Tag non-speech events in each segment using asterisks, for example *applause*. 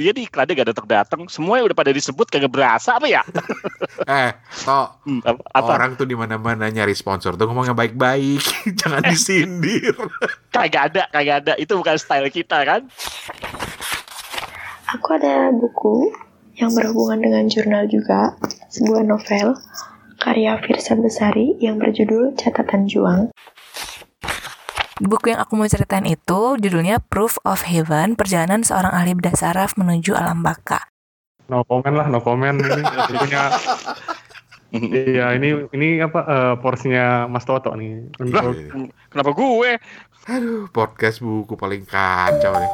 Dia di iklannya gak datang-datang, semuanya udah pada disebut kagak berasa apa ya? *laughs* Eh, toh Hmm, apa? orang tuh di mana-mana nyari sponsor tuh ngomong yang baik-baik, *laughs* jangan disindir. *laughs* Kagak ada, kagak ada. Itu bukan style kita kan? Aku ada buku yang berhubungan dengan jurnal juga, sebuah novel karya Firsa Besari yang berjudul Catatan Juang. Buku yang aku mau ceritain itu judulnya Proof of Heaven, Perjalanan Seorang Ahli Bedah Saraf Menuju Alam Baka. No comment lah, no comment ini punya iya ini ini apa eh, porsinya Mas Toto nih. Iya. Kenapa gue? Aduh, podcast buku paling kacau nih.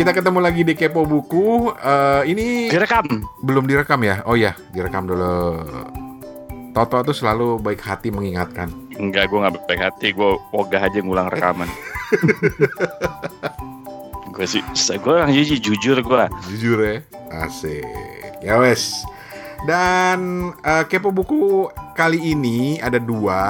Kita ketemu lagi di Kepo Buku. Eh, ini Direkam. belum direkam ya? Oh ya, direkam dulu. Toto tuh selalu baik hati mengingatkan. Enggak, gue gak baik hati. Gue ogah aja ngulang rekaman. *laughs* gue sih, gue orang jujur, jujur gue. Jujur ya, asik. Ya wes. Dan eh, kepo buku kali ini ada dua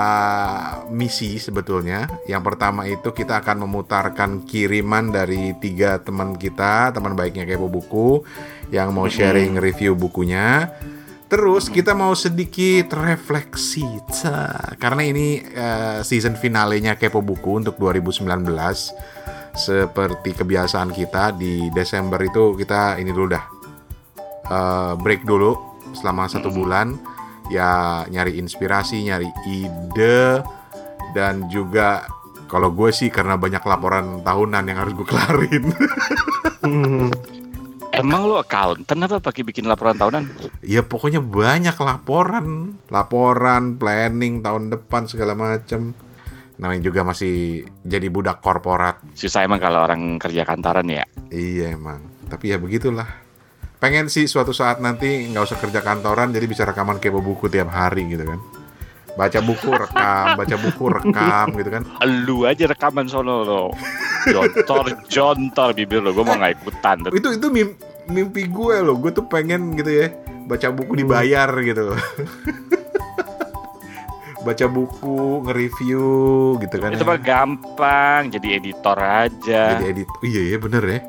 misi sebetulnya. Yang pertama itu kita akan memutarkan kiriman dari tiga teman kita, teman baiknya kepo buku, yang mau sharing review bukunya. Terus kita mau sedikit refleksi, karena ini eh, season finalenya kepo buku untuk 2019 seperti kebiasaan kita di Desember itu kita ini dulu dah. Eh, break dulu selama satu bulan ya nyari inspirasi nyari ide dan juga kalau gue sih karena banyak laporan tahunan yang harus gue kelarin Hmm, *laughs* Emang lo accountant apa pakai bikin laporan tahunan? ya pokoknya banyak laporan laporan planning tahun depan segala macem namanya juga masih jadi budak korporat Susah emang kalau orang kerja kantoran ya. Iya emang. Tapi ya begitulah. Pengen sih suatu saat nanti nggak usah kerja kantoran jadi bisa rekaman kepo buku tiap hari gitu kan. Baca buku rekam, baca buku rekam gitu kan. Lu aja rekaman sono lo. Jontor, jontor bibir lo. Gue mau nggak ikutan. Itu itu mim- mimpi gue loh. Gue tuh pengen gitu ya baca buku dibayar gitu. *laughs* baca buku, nge-review gitu kan. Itu ya. mah gampang. Jadi editor aja. Jadi edit. Iya iya bener ya.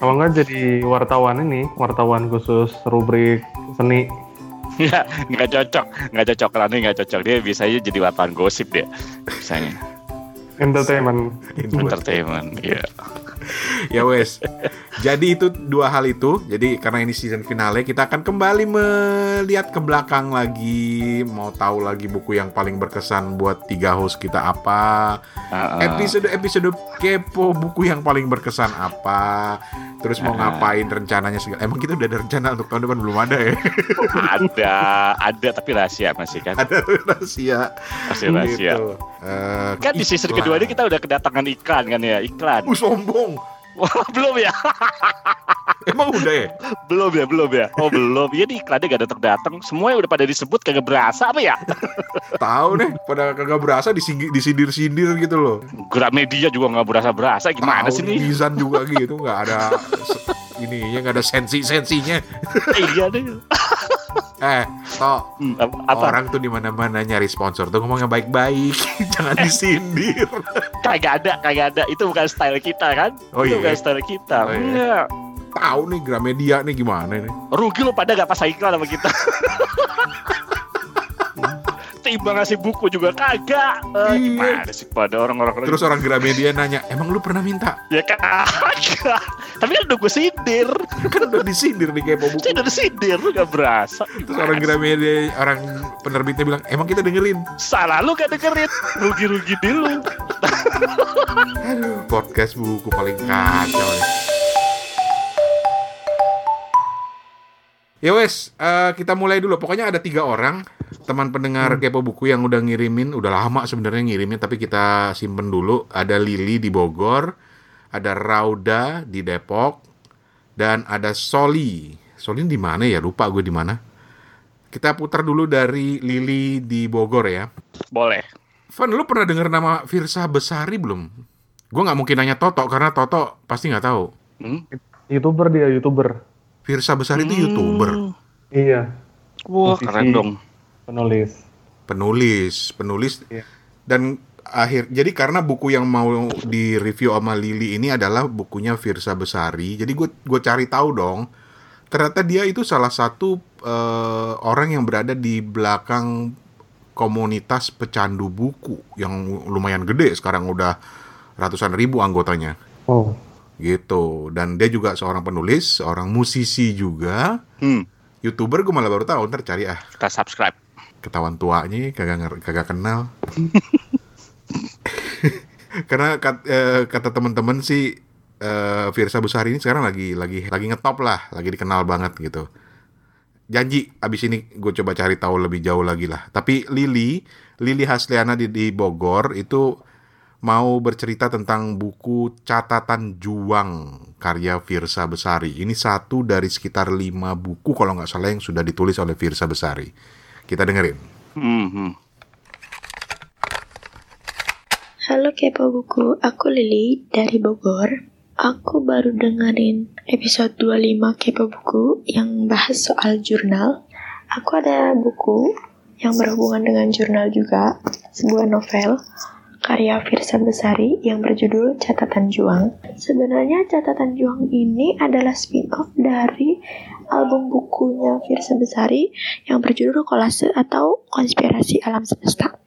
Kalau nggak jadi wartawan ini, wartawan khusus rubrik seni. Nggak, nggak cocok. Nggak cocok. Rani nggak cocok. Dia biasanya jadi wartawan gosip dia. Misalnya. Entertainment. Entertainment. Iya. Ya wes. Jadi itu dua hal itu. Jadi karena ini season finale, kita akan kembali melihat ke belakang lagi, mau tahu lagi buku yang paling berkesan buat tiga host kita apa. Uh-uh. Episode episode kepo buku yang paling berkesan apa. Terus mau Ah. ngapain rencananya segala. Emang kita udah ada rencana untuk tahun depan belum ada ya? ada. Ada tapi rahasia masih kan. ada rahasia. Masih rahasia. Gitu. Eh, Kan di season kedua ini kita udah kedatangan iklan kan ya. Iklan. Uh, sombong. *laughs* Belum ya? *laughs* Emang udah ya? belum ya, belum ya. Oh, belum. Ya di iklannya gak datang-datang. Semuanya udah pada disebut kagak berasa apa ya? Tahu nih, pada kagak berasa disindir-sindir gitu loh. Gramedia juga nggak berasa-berasa. Gimana Tahu sih nih? Nizan juga gitu, nggak ada se- ininya, nggak ada sensi-sensinya. iya deh. Eh, toh Hmm, apa? orang tuh di mana-mana nyari sponsor tuh ngomong yang baik-baik, *laughs* jangan disindir. Kagak ada, kagak ada. Itu bukan style kita kan? Oh, Itu iya. bukan style kita. Oh, iya. Enggak. Tahu nih Gramedia nih gimana nih? Rugi lo pada gak pasang iklan sama kita. Timbang ngasih buku juga kagak. Eh, Iya. gimana sih pada orang-orang Terus orang Gramedia nanya, emang lu pernah minta? ya kagak. Tapi kan udah gue sindir. Kan udah disindir nih kepo buku. Udah sindir lu gak berasa. Terus orang Gramedia, orang penerbitnya bilang, emang kita dengerin? Salah lu gak dengerin. Rugi-rugi di lu. Aduh, podcast buku paling kacau nih. Ya wes, eh, kita mulai dulu. Pokoknya ada tiga orang teman pendengar kepo buku yang udah ngirimin, udah lama sebenarnya ngirimin, tapi kita simpen dulu. Ada Lili di Bogor, ada Rauda di Depok, dan ada Soli. Soli di mana ya? Lupa gue di mana. Kita putar dulu dari Lili di Bogor ya. Boleh. Van, lu pernah dengar nama Firsa Besari belum? Gue nggak mungkin nanya Toto karena Toto pasti nggak tahu. Hmm? Youtuber dia, youtuber. Firsa Besari itu youtuber. Iya, Wah, keren dong. penulis. penulis, penulis Iya. dan akhir jadi karena buku yang mau di review sama Lili ini adalah bukunya Firsa Besari. Jadi gue gue cari tahu dong. Ternyata dia itu salah satu eh, orang yang berada di belakang komunitas pecandu buku yang lumayan gede sekarang udah ratusan ribu anggotanya Oh, gitu. Dan dia juga seorang penulis seorang musisi juga. Hmm, youtuber gue malah baru tahu ntar cari ah. Kita subscribe. ketahuan tuanya kagak nger- kagak kenal. *laughs* Karena kat- eh, kata teman-teman sih eh, Firsa Besari ini sekarang lagi lagi lagi ngetop lah lagi dikenal banget gitu. Janji abis ini gue coba cari tahu lebih jauh lagi lah. Tapi Lili Lili Hasliana di, di Bogor itu mau bercerita tentang buku catatan juang karya Firsa Besari ini satu dari sekitar lima buku kalau nggak salah yang sudah ditulis oleh Firsa Besari kita dengerin Hmm, hmm. Halo Kepo Buku, aku Lili dari Bogor. Aku baru dengerin episode 25 Kepo Buku yang bahas soal jurnal. Aku ada buku yang berhubungan dengan jurnal juga, sebuah novel karya Firsa Besari yang berjudul Catatan Juang. Sebenarnya Catatan Juang ini adalah spin-off dari album bukunya Firsa Besari yang berjudul Kolase atau Konspirasi Alam Semesta.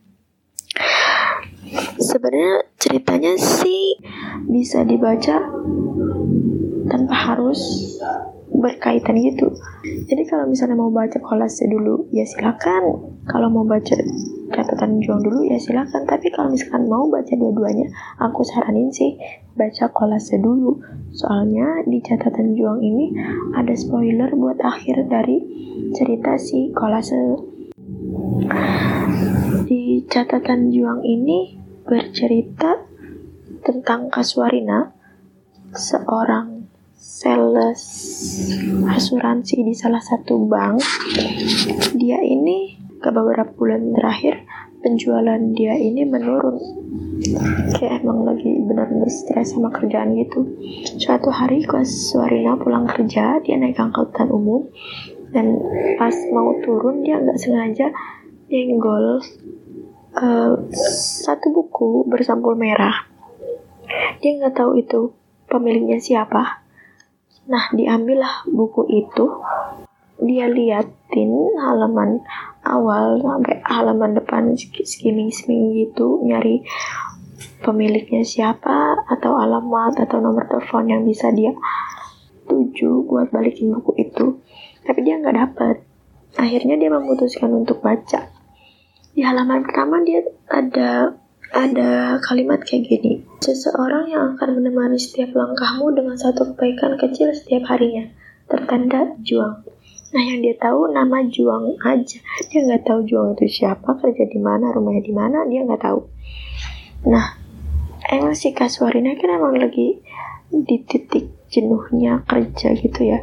Sebenarnya ceritanya sih bisa dibaca tanpa harus berkaitan gitu. Jadi kalau misalnya mau baca kolase dulu ya silakan. Kalau mau baca catatan juang dulu ya silakan. Tapi kalau misalkan mau baca dua-duanya, aku saranin sih baca kolase dulu. Soalnya di catatan juang ini ada spoiler buat akhir dari cerita si kolase. Di catatan juang ini bercerita tentang Kaswarina, seorang sales asuransi di salah satu bank. Dia ini ke beberapa bulan terakhir penjualan dia ini menurun. Kayak emang lagi benar-benar stres sama kerjaan gitu. Suatu hari Kaswarina pulang kerja, dia naik angkutan umum dan pas mau turun dia nggak sengaja nyenggol eh, satu buku bersampul merah. Dia nggak tahu itu pemiliknya siapa. Nah, diambillah buku itu. Dia liatin halaman awal sampai halaman depan skimming-skimming gitu, nyari pemiliknya siapa atau alamat atau nomor telepon yang bisa dia tuju buat balikin buku itu. Tapi dia nggak dapet. Akhirnya dia memutuskan untuk baca di halaman pertama dia ada ada kalimat kayak gini seseorang yang akan menemani setiap langkahmu dengan satu kebaikan kecil setiap harinya tertanda juang. Nah yang dia tahu nama juang aja. Dia nggak tahu juang itu siapa kerja di mana rumahnya di mana dia nggak tahu. Nah emang si Kaswarina kan emang lagi di titik jenuhnya kerja gitu ya.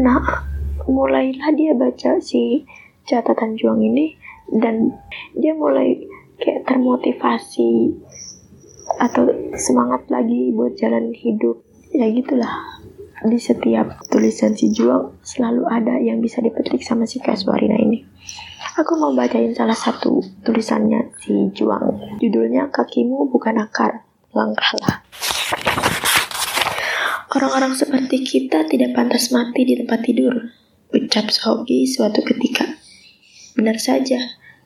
Nah mulailah dia baca si catatan juang ini dan dia mulai kayak termotivasi atau semangat lagi buat jalan hidup. Ya gitulah. Di setiap tulisan si Juang selalu ada yang bisa dipetik sama si Kaswarina ini. Aku mau bacain salah satu tulisannya si Juang. Judulnya kakimu bukan akar. Langkahlah. Orang-orang seperti kita tidak pantas mati di tempat tidur ucap Sogi suatu ketika. Benar saja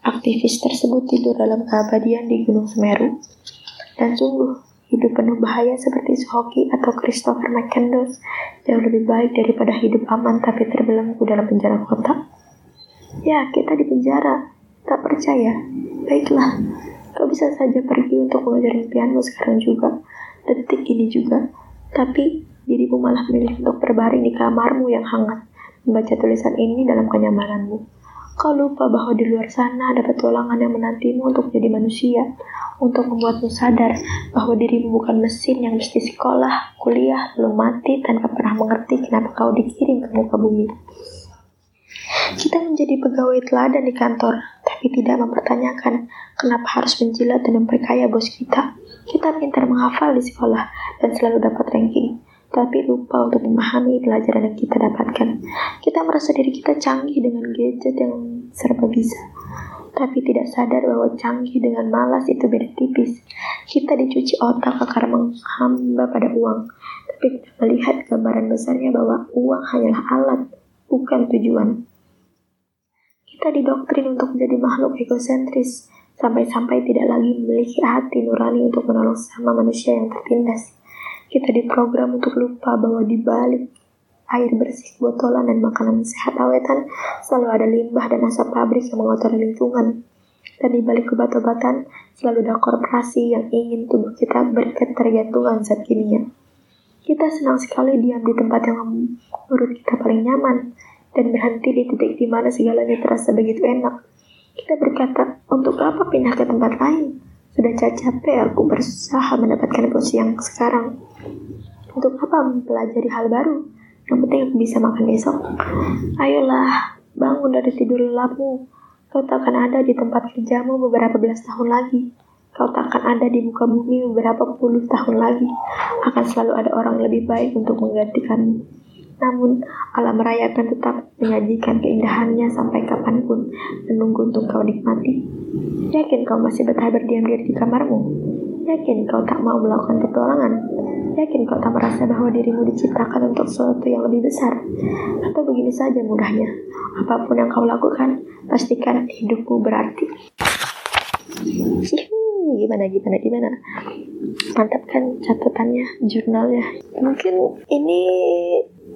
Aktivis tersebut tidur dalam keabadian di Gunung Semeru. Dan sungguh, hidup penuh bahaya seperti Suhoki atau Christopher McCandless jauh lebih baik daripada hidup aman tapi terbelenggu dalam penjara kota. Ya, kita di penjara. Tak percaya? Baiklah, kau bisa saja pergi untuk mengajar impianmu sekarang juga, detik ini juga. Tapi, dirimu malah memilih untuk berbaring di kamarmu yang hangat, membaca tulisan ini dalam kenyamananmu. Kau lupa bahwa di luar sana ada petualangan yang menantimu untuk menjadi manusia, untuk membuatmu sadar bahwa dirimu bukan mesin yang mesti sekolah, kuliah, lalu mati tanpa pernah mengerti kenapa kau dikirim ke muka bumi. Kita menjadi pegawai teladan di kantor, tapi tidak mempertanyakan kenapa harus menjilat dan memperkaya bos kita. Kita pintar menghafal di sekolah dan selalu dapat ranking, tapi lupa untuk memahami pelajaran yang kita dapatkan. Kita merasa diri kita canggih dengan gadget yang serba bisa. tapi tidak sadar bahwa canggih dengan malas itu beda tipis. Kita dicuci otak karena menghamba pada uang, tapi tidak melihat gambaran besarnya bahwa uang hanyalah alat, bukan tujuan. Kita didoktrin untuk menjadi makhluk egosentris, sampai-sampai tidak lagi memiliki hati nurani untuk menolong sama manusia yang tertindas. Kita diprogram untuk lupa bahwa di balik air bersih, botolan, dan makanan sehat awetan, selalu ada limbah dan asap pabrik yang mengotori lingkungan. Dan di balik obat-obatan, selalu ada korporasi yang ingin tubuh kita berketergantungan zat kimia. Kita senang sekali diam di tempat yang menurut kita paling nyaman, dan berhenti di titik di mana segalanya terasa begitu enak. Kita berkata, untuk apa pindah ke tempat lain? Sudah capek aku berusaha mendapatkan posisi yang sekarang. Untuk apa mempelajari hal baru? Yang penting aku bisa makan besok. Ayolah, bangun dari tidur lelapmu. Kau takkan ada di tempat kerjamu beberapa belas tahun lagi. Kau takkan ada di muka bumi beberapa puluh tahun lagi. Akan selalu ada orang lebih baik untuk menggantikanmu. Namun, alam raya akan tetap menyajikan keindahannya sampai kapan pun, menunggu untuk kau nikmati. Yakin kau masih betah berdiam diri di kamarmu? Yakin kau tak mau melakukan petualangan? Yakin kau tak merasa bahwa dirimu diciptakan untuk sesuatu yang lebih besar? Atau begini saja mudahnya, apa pun yang kau lakukan, pastikan hidupmu berarti. gimana, gimana, gimana? Mantap kan catatannya, jurnalnya. Mungkin ini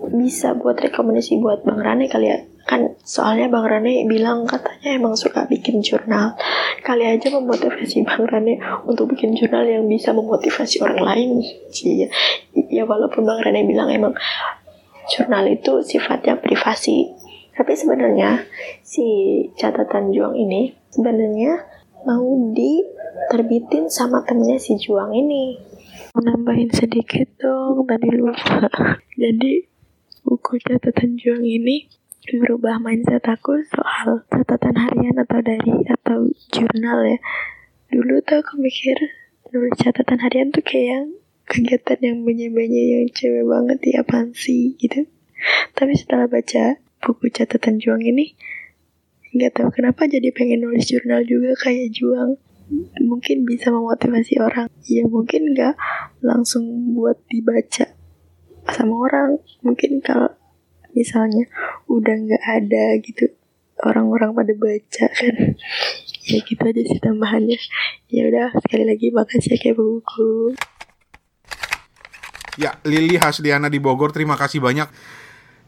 bisa buat rekomendasi buat Bang Rane kali ya? Kan soalnya Bang Rane bilang katanya emang suka bikin jurnal. Kali aja memotivasi Bang Rane untuk bikin jurnal yang bisa memotivasi orang lain. Sih ya, ya walaupun Bang Rane bilang emang jurnal itu sifatnya privasi. Tapi sebenarnya si catatan juang ini sebenarnya mau diterbitin sama temennya si juang ini. Mau nambahin sedikit dong tadi lupa. *laughs* Jadi buku catatan juang ini merubah mindset aku soal catatan harian atau dari atau jurnal ya. Dulu tuh aku mikir nulis catatan harian tuh kayak kegiatan yang banyak-banyak yang cewek banget ya apaan sih gitu. Tapi setelah baca buku catatan juang ini, nggak tahu kenapa jadi pengen nulis jurnal juga kayak juang. Mungkin bisa memotivasi orang. Ya mungkin nggak langsung buat dibaca sama orang mungkin kalau misalnya udah nggak ada gitu orang-orang pada baca kan ya gitu aja sih tambahannya ya udah sekali lagi makasih ya kayak buku Ya, Lili Hasdiana di Bogor, terima kasih banyak.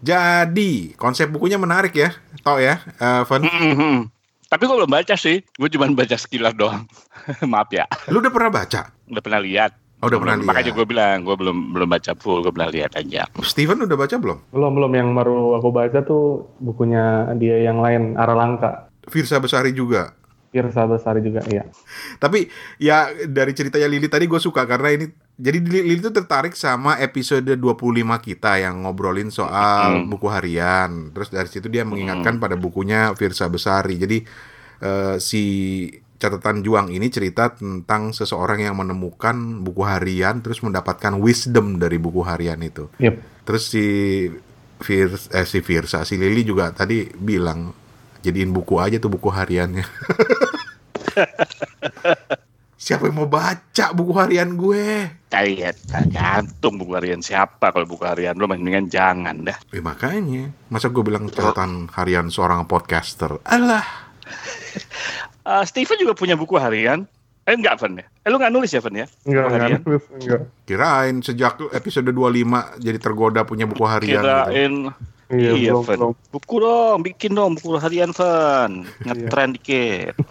Jadi, konsep bukunya menarik ya, tau ya, uh, Van? Mhm. Tapi gue belum baca sih, gue cuma baca sekilas doang. *laughs* Maaf ya, Lu udah pernah baca? udah pernah lihat. Oh, udah pernah lihat. Makanya gue bilang, gue belum belum baca full, gue pernah lihat aja. Steven udah baca belum? Belum belum yang baru aku baca tuh bukunya dia yang lain Aralangka. Firsa Besari juga. Irsa Besari juga iya. Tapi ya dari ceritanya Lili tadi gue suka karena ini jadi Lili tuh tertarik sama episode 25 kita yang ngobrolin soal Hmm. buku harian. Terus dari situ dia mengingatkan pada bukunya Firsa Besari. Jadi eh, si catatan juang ini cerita tentang seseorang yang menemukan buku harian terus mendapatkan wisdom dari buku harian itu. Yep. Terus si Fir eh, si Firsa, si Lili juga tadi bilang jadiin buku aja tuh buku hariannya. *laughs* Siapa yang mau baca buku harian gue? Kayak tergantung buku harian siapa. Kalau buku harian lo mendingan jangan dah. Eh, makanya, masa gue bilang catatan harian seorang podcaster? Alah, *laughs* Eh, Steven juga punya buku harian. Eh enggak, Van ya? Eh lu nggak nulis ya, Van ya? Enggak, Buku enggak, harian? nulis, enggak. kirain sejak episode 25 jadi tergoda punya buku harian. gitu. Kirain Iya, Iya, belum, Van. belum. Buku dong, bikin dong buku harian, Van. Ngetren dikit. *laughs*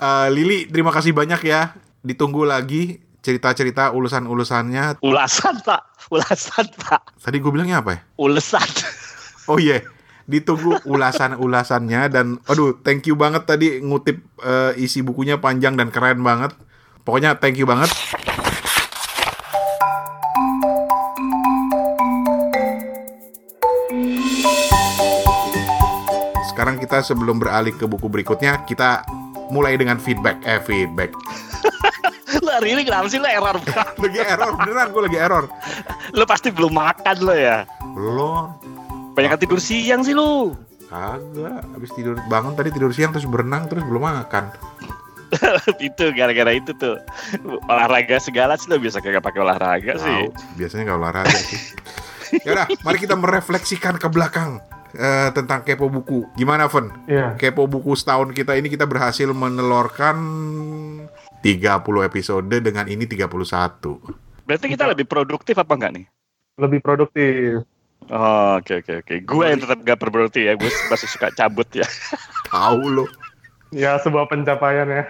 Eh, Lili, terima kasih banyak ya. Ditunggu lagi cerita-cerita ulusan-ulusannya. Ulasan, Pak. Ulasan, Pak. Tadi gue bilangnya apa ya? Ulesan. Oh iya, ditunggu ulasan-ulasannya dan aduh, thank you banget tadi ngutip eh, isi bukunya panjang dan keren banget. Pokoknya thank you banget. Sekarang kita sebelum beralih ke buku berikutnya, kita mulai dengan feedback. Eh, feedback. *laughs* lu hari ini kenapa sih lu error? *laughs* Lagi error, beneran gue lagi error. Lu pasti belum makan lo ya. Belum. Banyak tidur siang sih lu. Kagak, habis tidur bangun tadi tidur siang terus berenang terus belum makan. *laughs* itu gara-gara itu tuh olahraga segala sih lo bisa kagak pakai olahraga sih. Tahu, biasanya nggak olahraga sih. *laughs* Yaudah, mari kita merefleksikan ke belakang eh, tentang kepo buku. Gimana, Ven? Iya. Kepo buku setahun kita ini kita berhasil menelorkan 30 episode dengan ini 31. Berarti kita lebih produktif apa enggak nih? Lebih produktif. Oh, oke oke oke. Gue yang tetap gak produktif ya. Gue masih suka cabut ya. Tahu lo. Ya sebuah pencapaian ya.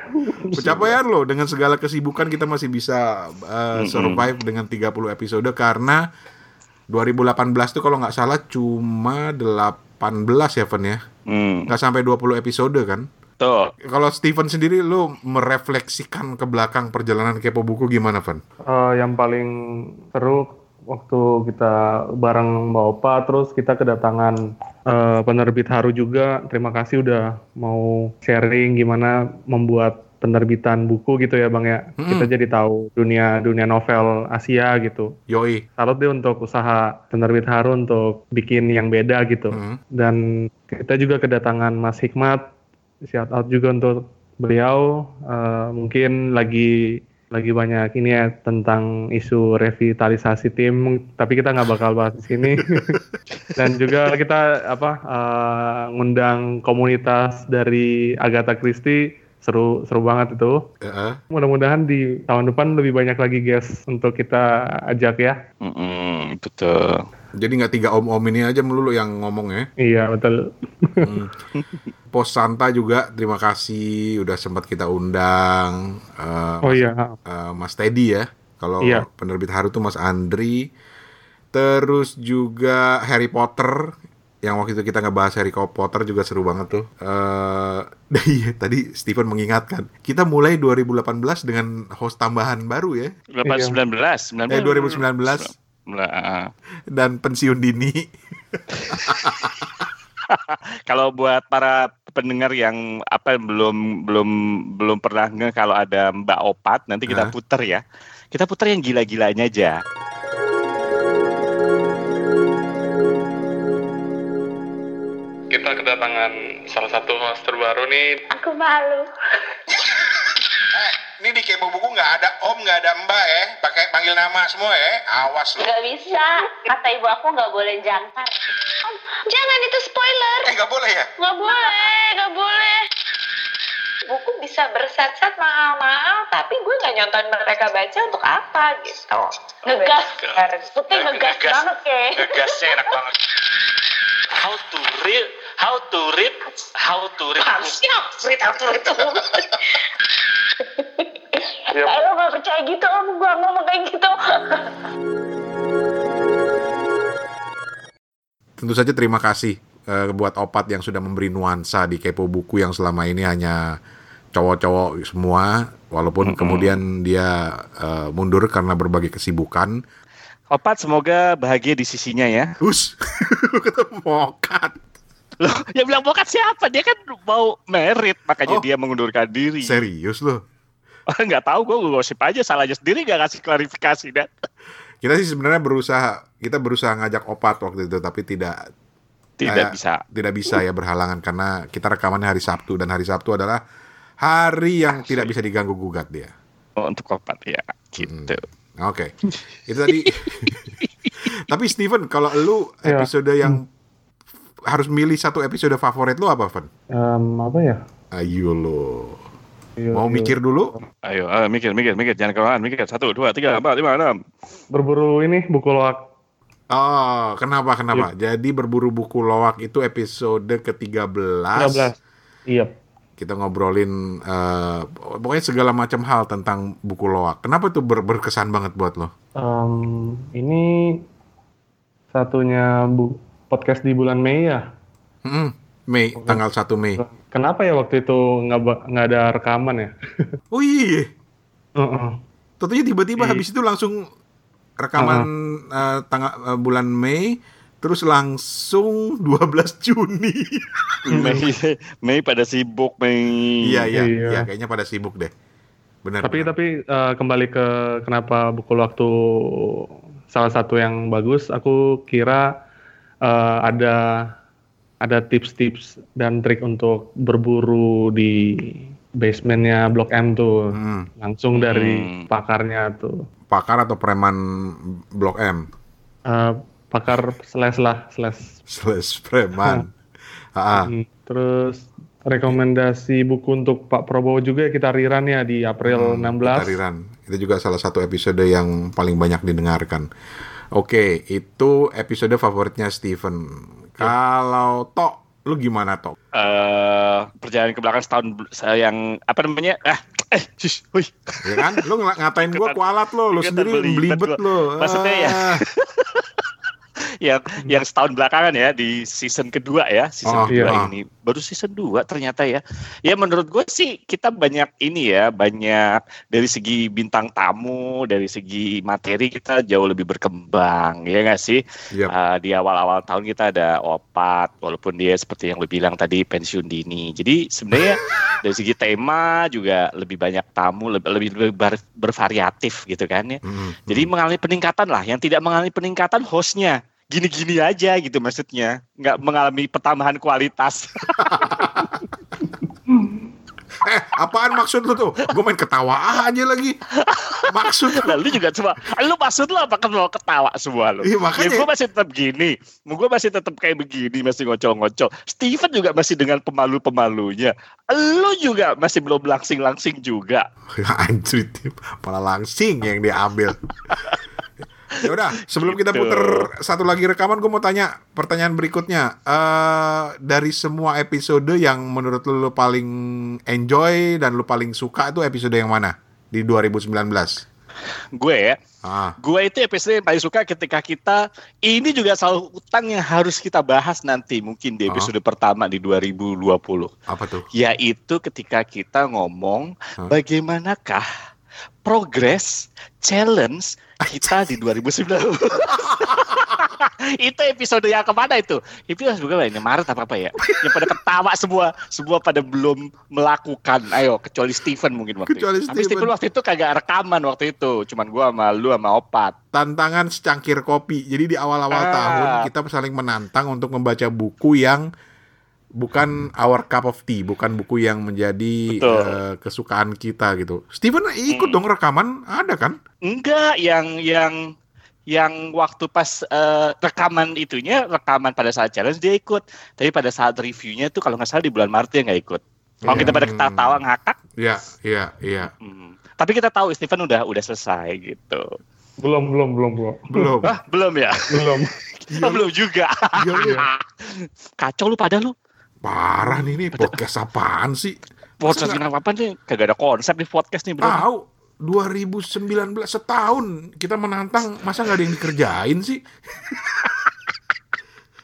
Pencapaian lo dengan segala kesibukan kita masih bisa uh, survive dengan 30 episode karena 2018 tuh kalau nggak salah cuma 18 ya, Ven ya. Hmm. Nggak sampai 20 episode kan. Tuh. Kalau Steven sendiri lo merefleksikan ke belakang perjalanan kepo buku gimana, Van? Eh, yang paling seru waktu kita bareng Mbak Opa, terus kita kedatangan eh, penerbit Haru juga. Terima kasih udah mau sharing gimana membuat penerbitan buku gitu ya Bang ya. Mm-mm. Kita jadi tahu dunia dunia novel Asia gitu. Yoi. Salut deh untuk usaha penerbit Haru untuk bikin yang beda gitu. Hmm. Dan kita juga kedatangan Mas Hikmat, shout out juga untuk beliau. Eh, mungkin lagi lagi banyak ini ya tentang isu revitalisasi tim, tapi kita nggak bakal bahas di sini. *laughs* Dan juga kita apa eh, ngundang komunitas dari Agatha Christie, seru seru banget itu. Heeh. Mudah-mudahan di tahun depan lebih banyak lagi guest untuk kita ajak ya. Mm-mm, betul. Jadi nggak tiga om-om ini aja melulu yang ngomong ya. Iya betul. Hmm. Pos Santa juga terima kasih udah sempat kita undang. Eh, Oh iya. eh, Mas Teddy ya. Kalau Iya. penerbit Haru tuh Mas Andri. Terus juga Harry Potter yang waktu itu kita ngebahas Harry Potter juga seru banget tuh. Eh *laughs* iya, tadi Steven mengingatkan. Kita mulai 2018 dengan host tambahan baru ya. 2019, 19. Eh 2019 Nah, dan pensiun dini. *laughs* kalau buat para pendengar yang apa belum belum belum pernah nge kalau ada Mbak Opat nanti kita Hah? puter ya. Kita puter yang gila-gilanya aja. Kedatangan salah satu host terbaru nih Aku malu. Eh, ini di Kepo Buku nggak ada om, nggak ada mbak ya. Pakai panggil nama semua ya. Awas lo. Gak bisa, kata ibu aku gak boleh jangkar. Om, jangan itu spoiler. Eh, nggak boleh ya? Gak boleh, gak boleh. Buku bisa bersat-sat mahal-mahal, tapi gue gak nyonton mereka baca untuk apa gitu. Ngegas, sebutnya ngegas, Ngegas. banget ya. Ngegasnya enak banget. How to read, how to read, how to read. Ah, Siap, cerita itu. Eh, lo gak percaya gitu om, gue ngomong kayak gitu. Tentu saja terima kasih eh, buat Opat yang sudah memberi nuansa di Kepo Buku yang selama ini hanya cowok-cowok semua. Walaupun kemudian dia eh, mundur karena berbagai kesibukan. Opat semoga bahagia di sisinya ya. Us, *laughs* ketemu Mokat. Loh, yang bilang bokat siapa? Dia kan mau merit, makanya Oh. dia mengundurkan diri. Serius loh. *laughs* nggak tahu gue gosip aja salahnya sendiri nggak kasih klarifikasi dan Kita sih sebenarnya berusaha, kita berusaha ngajak Opat waktu itu, tapi tidak tidak Eh, bisa tidak bisa ya berhalangan karena kita rekamannya hari Sabtu dan hari Sabtu adalah hari yang tidak bisa diganggu gugat dia. Oh, untuk opat ya gitu. Oke, itu tadi. *laughs* Tapi Steven, kalau lu Ya. episode yang harus milih satu episode favorit lu apa, Van? Em, apa ya? Ayo lo. Iya, Mau iya. mikir dulu? Ayo, ayo mikir, mikir, mikir, jangan kelamaan, mikir. Satu, dua, tiga, empat, lima, enam. Berburu ini buku loak. Oh, kenapa, kenapa? Jadi berburu buku loak itu episode ke-13. 13. Iya. Kita ngobrolin eh, pokoknya segala macam hal tentang buku loak. Kenapa tuh ber- berkesan banget buat lo? Em, ini satunya bu podcast di bulan Mei ya. Mm-mm. Mei, tanggal 1 Mei. Kenapa ya waktu itu nggak nggak ada rekaman ya? *laughs* Oh iya. Heeh. Tentunya tiba-tiba Iya. habis itu langsung rekaman eh, tanggal eh, bulan Mei terus langsung *laughs* 12 Juni. *laughs* Mei, Mei pada sibuk Mei. Iya iya Iya. iya kayaknya pada sibuk deh. Benar. tapi benar. tapi eh, kembali ke kenapa buku waktu salah satu yang bagus. Aku kira eh, ada ada tips-tips dan trik untuk berburu di basementnya Blok M tuh. Hmm. Langsung dari Hmm. pakarnya tuh. Pakar atau preman Blok M? Eh, pakar slash lah, slash. Slash preman. *laughs* Ah. Hmm, Terus rekomendasi buku untuk Pak Prabowo juga kita rerun ya di April Hmm, 16. Tariran. Itu juga salah satu episode yang paling banyak didengarkan. Oke, itu episode favoritnya Steven. Kalau Tok, lu gimana Tok? eh perjalanan ke belakang setahun saya yang apa namanya ah eh shush, hui. Ya kan? Lu ng- ngatain gua kualat lo, lu sendiri belibet lo. Maksudnya ya. *laughs* Ah. yang yang setahun belakangan ya di season kedua ya Oh, season kedua iya. ini baru season 2 ternyata ya ya menurut gue sih kita banyak ini ya banyak dari segi bintang tamu dari segi materi kita jauh lebih berkembang ya nggak sih Yap. Uh, di awal-awal tahun kita ada opat walaupun dia seperti yang lu bilang tadi pensiun dini jadi sebenarnya *laughs* dari segi tema juga lebih banyak tamu lebih lebih, ber- bervariatif gitu kan ya Hmm, jadi mengalami peningkatan lah. Yang tidak mengalami peningkatan hostnya. Gini-gini aja gitu maksudnya. Nggak mengalami pertambahan kualitas. *laughs* Eh, apaan maksud lu tuh? Gue main ketawa aja lagi. Maksud Lalu juga coba, lu maksud lu apa mau ketawa semua lu? Iya, makanya. Ya gue masih tetap gini. Gue masih tetap kayak begini, masih ngocol-ngocol. Steven juga masih dengan pemalu-pemalunya. Lu juga masih belum langsing-langsing juga. *laughs* Anjir, Tim. malah langsing yang diambil. Ya udah, sebelum kita Gitu. puter satu lagi rekaman, gue mau tanya pertanyaan berikutnya. Eh dari semua episode yang menurut lu, lu paling enjoy dan lu paling suka itu episode yang mana di 2019? Gue ya, Ah, gue itu episode yang paling suka ketika kita ini juga soal utang yang harus kita bahas nanti mungkin di Ah. episode pertama di 2020 apa tuh? yaitu ketika kita ngomong Hah? bagaimanakah progres challenge kita di *laughs* 2019 itu episode yang ke mana itu? Itu juga ini Maret apa apa ya? Yang pada ketawa semua semua pada belum melakukan. Ayo kecuali Steven mungkin waktu Kecuali itu tapi Steven. Steven. waktu itu kagak rekaman waktu itu. Cuman gua sama lu sama Opat. Tantangan secangkir kopi. Jadi di awal-awal Ah. tahun kita saling menantang untuk membaca buku yang bukan our cup of tea, bukan buku yang menjadi Betul. eh, kesukaan kita gitu. Steven ikut Hmm. dong rekaman, ada kan? Enggak, yang yang yang waktu pas eh, rekaman itunya, rekaman pada saat challenge dia ikut. Tapi pada saat reviewnya tuh kalau nggak salah di bulan Maret dia nggak ikut. Kalau kita pada Hmm. ketawa ngakak, Iya, iya, iya. hmm. tapi kita tahu Steven udah udah selesai gitu. Belum, belum, belum, belum. Belum. Ah, belum ya? belum. *laughs* Oh, belum juga. Iya, lu. *laughs* Kacau lu pada lu. Parah nih nih podcast apaan sih? Podcast bilang apa nih? Kagak ada konsep di podcast nih, Bro. Tahu 2019 setahun kita menantang masa nggak ada yang dikerjain sih? *laughs*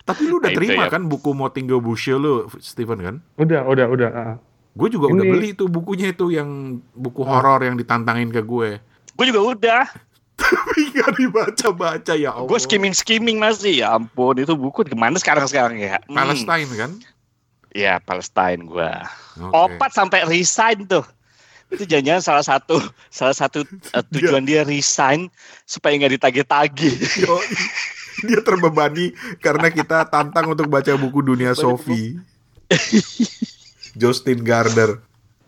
Tapi lu udah Nah, terima ya. kan buku Motingo Bushe lu, Steven kan? Udah, udah, udah. ah. Gue juga udah Ini- beli tuh bukunya itu yang buku horor yang ditantangin ke gue. Gue juga udah. *laughs* Tapi nggak dibaca-baca ya Allah. Gue skimming-skimming masih. Ya ampun, itu buku ke mana sekarang-sekarang ya? Hmm. Palestine kan? Ya, Palestine gua. Oke. Opat sampai resign tuh. Itu jangan-jangan salah satu salah satu uh, *laughs* tujuan dia resign supaya nggak ditagih-tagih. Dia terbebani karena kita tantang untuk baca buku Dunia Sophie. Justin Gardner.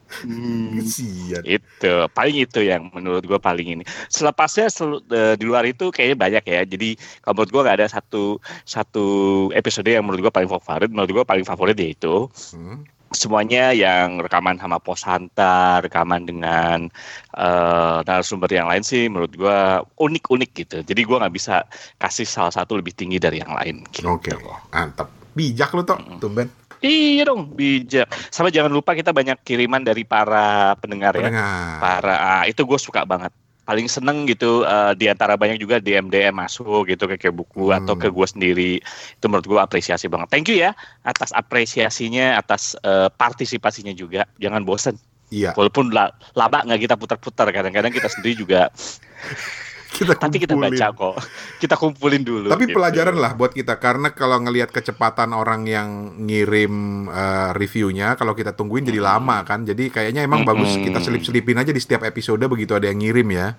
Hmm, Kesian. itu paling itu yang menurut gua paling ini. Selepasnya sel- eh, di luar itu kayaknya banyak ya. Jadi kalau menurut gua nggak ada satu satu episode yang menurut gua paling favorit. Menurut gua paling favorit yaitu Hmm. semuanya yang rekaman sama Pos Hanta, rekaman dengan eh, narasumber yang lain sih menurut gua unik-unik gitu. Jadi gua nggak bisa kasih salah satu lebih tinggi dari yang lain. Gitu. Oke, mantap. Bijak lu toh, tumben. Iya dong, bijak. Sama jangan lupa kita banyak kiriman dari para pendengar ya. Pendengar. Para ah, itu gue suka banget. Paling seneng gitu eh, di antara banyak juga DM DM masuk gitu ke kayak buku Hmm. atau ke gue sendiri. Itu menurut gue apresiasi banget. Thank you ya atas apresiasinya, atas eh, partisipasinya juga. Jangan bosen. Iya, Walaupun la- lama nggak kita putar-putar, kadang-kadang kita sendiri juga. *laughs* kita tapi kita baca kok. Kita kumpulin dulu. Tapi gitu. pelajaran lah buat kita karena kalau ngelihat kecepatan orang yang ngirim eh, reviewnya, kalau kita tungguin jadi lama kan. Jadi kayaknya emang Mm-mm. bagus kita selip-selipin aja di setiap episode begitu ada yang ngirim ya.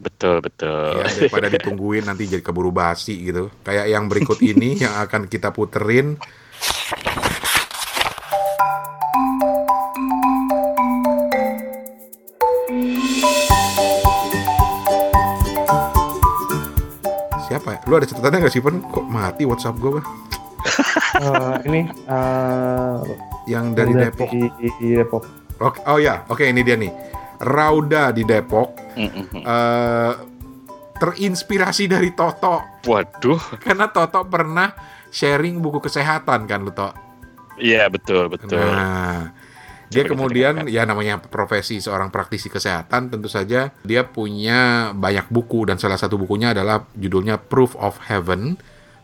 Betul betul. Ya, daripada ditungguin nanti jadi keburu basi gitu. Kayak yang berikut ini *laughs* yang akan kita puterin Lu ada catatannya nggak sih, Pen? Kok mati WhatsApp gue, Bah? Eh, ini eh, Yang dari Depok. Di Depok. Oke, oh ya, oke ini dia nih. Rauda di Depok eh terinspirasi dari Toto Waduh, karena Toto pernah sharing buku kesehatan kan lu Tok. iya betul betul. Nah, dia kemudian ya namanya profesi seorang praktisi kesehatan tentu saja dia punya banyak buku dan salah satu bukunya adalah judulnya Proof of Heaven